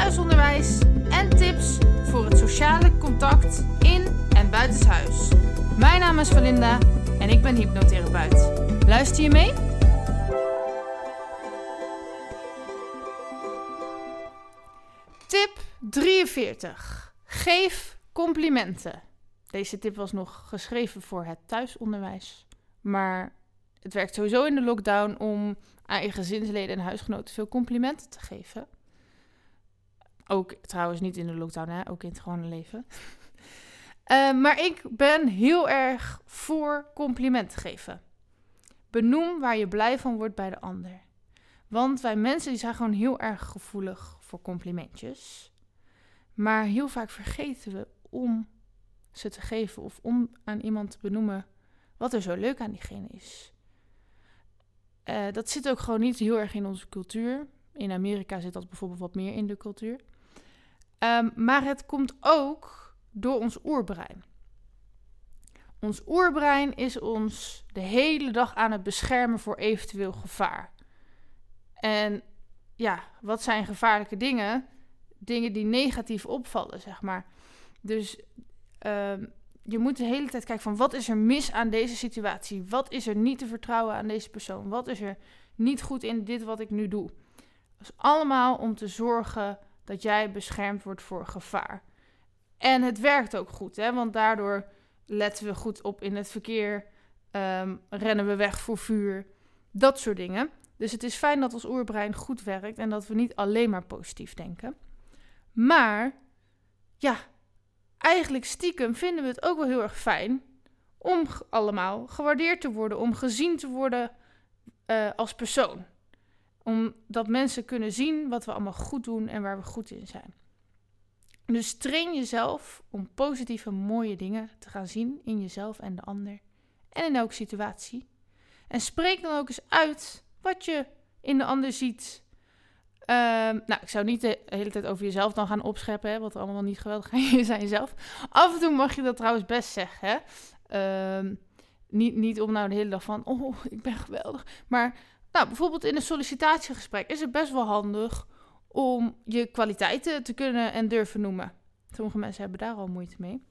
thuisonderwijs en tips voor het sociale contact in en buitenshuis. Mijn naam is Valinda en ik ben hypnotherapeut. Luister je mee? Tip 43. Geef complimenten. Deze tip was nog geschreven voor het thuisonderwijs. Maar het werkt sowieso in de lockdown om aan je gezinsleden en huisgenoten veel complimenten te geven. Ook trouwens niet in de lockdown, hè? ook in het gewone leven. Uh, maar ik ben heel erg voor complimenten geven. Benoem waar je blij van wordt bij de ander. Want wij mensen die zijn gewoon heel erg gevoelig voor complimentjes. Maar heel vaak vergeten we om ze te geven of om aan iemand te benoemen wat er zo leuk aan diegene is. Uh, dat zit ook gewoon niet heel erg in onze cultuur. In Amerika zit dat bijvoorbeeld wat meer in de cultuur. Um, maar het komt ook door ons oerbrein. Ons oerbrein is ons de hele dag aan het beschermen voor eventueel gevaar. En ja, wat zijn gevaarlijke dingen? Dingen die negatief opvallen, zeg maar. Dus uh, je moet de hele tijd kijken van wat is er mis aan deze situatie? Wat is er niet te vertrouwen aan deze persoon? Wat is er niet goed in dit wat ik nu doe? Dat is allemaal om te zorgen dat jij beschermd wordt voor gevaar. En het werkt ook goed, hè? want daardoor letten we goed op in het verkeer, um, rennen we weg voor vuur, dat soort dingen. Dus het is fijn dat ons oerbrein goed werkt en dat we niet alleen maar positief denken. Maar ja, eigenlijk stiekem vinden we het ook wel heel erg fijn om allemaal gewaardeerd te worden, om gezien te worden uh, als persoon. Omdat mensen kunnen zien wat we allemaal goed doen en waar we goed in zijn. Dus train jezelf om positieve, mooie dingen te gaan zien in jezelf en de ander. En in elke situatie. En spreek dan ook eens uit wat je in de ander ziet. Um, nou, ik zou niet de hele tijd over jezelf dan gaan opscheppen, hè, wat allemaal niet geweldig aan jezelf. Af en toe mag je dat trouwens best zeggen. Hè? Um, niet, niet om nou de hele dag van, oh, ik ben geweldig. Maar nou, bijvoorbeeld in een sollicitatiegesprek is het best wel handig om je kwaliteiten te kunnen en durven noemen. Sommige mensen hebben daar al moeite mee.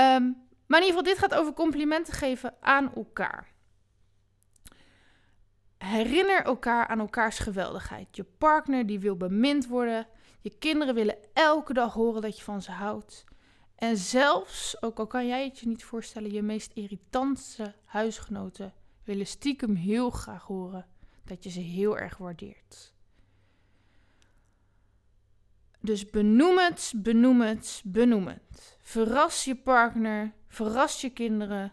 Um, maar in ieder geval, dit gaat over complimenten geven aan elkaar. Herinner elkaar aan elkaars geweldigheid. Je partner die wil bemind worden. Je kinderen willen elke dag horen dat je van ze houdt. En zelfs, ook al kan jij het je niet voorstellen, je meest irritantste huisgenoten willen stiekem heel graag horen dat je ze heel erg waardeert. Dus benoem het, benoem het, benoem het. Verras je partner, verras je kinderen,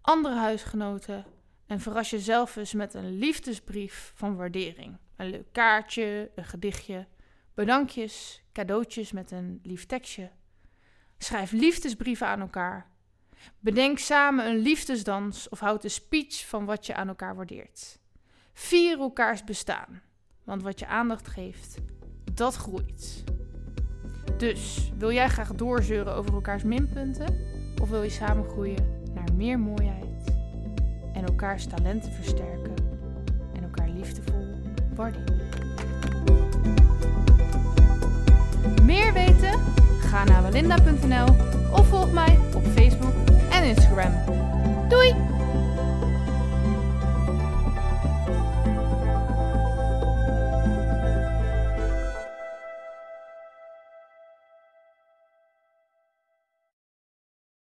andere huisgenoten en verras jezelf eens met een liefdesbrief van waardering. Een leuk kaartje, een gedichtje, bedankjes, cadeautjes met een lief tekstje. Schrijf liefdesbrieven aan elkaar. Bedenk samen een liefdesdans of houd een speech van wat je aan elkaar waardeert. Vier elkaars bestaan, want wat je aandacht geeft, dat groeit. Dus wil jij graag doorzeuren over elkaars minpunten of wil je samen groeien naar meer mooiheid? en elkaars talenten versterken en elkaar liefdevol waarderen. Meer weten? Ga naar walinda.nl of volg mij op Facebook Instagram. Doei!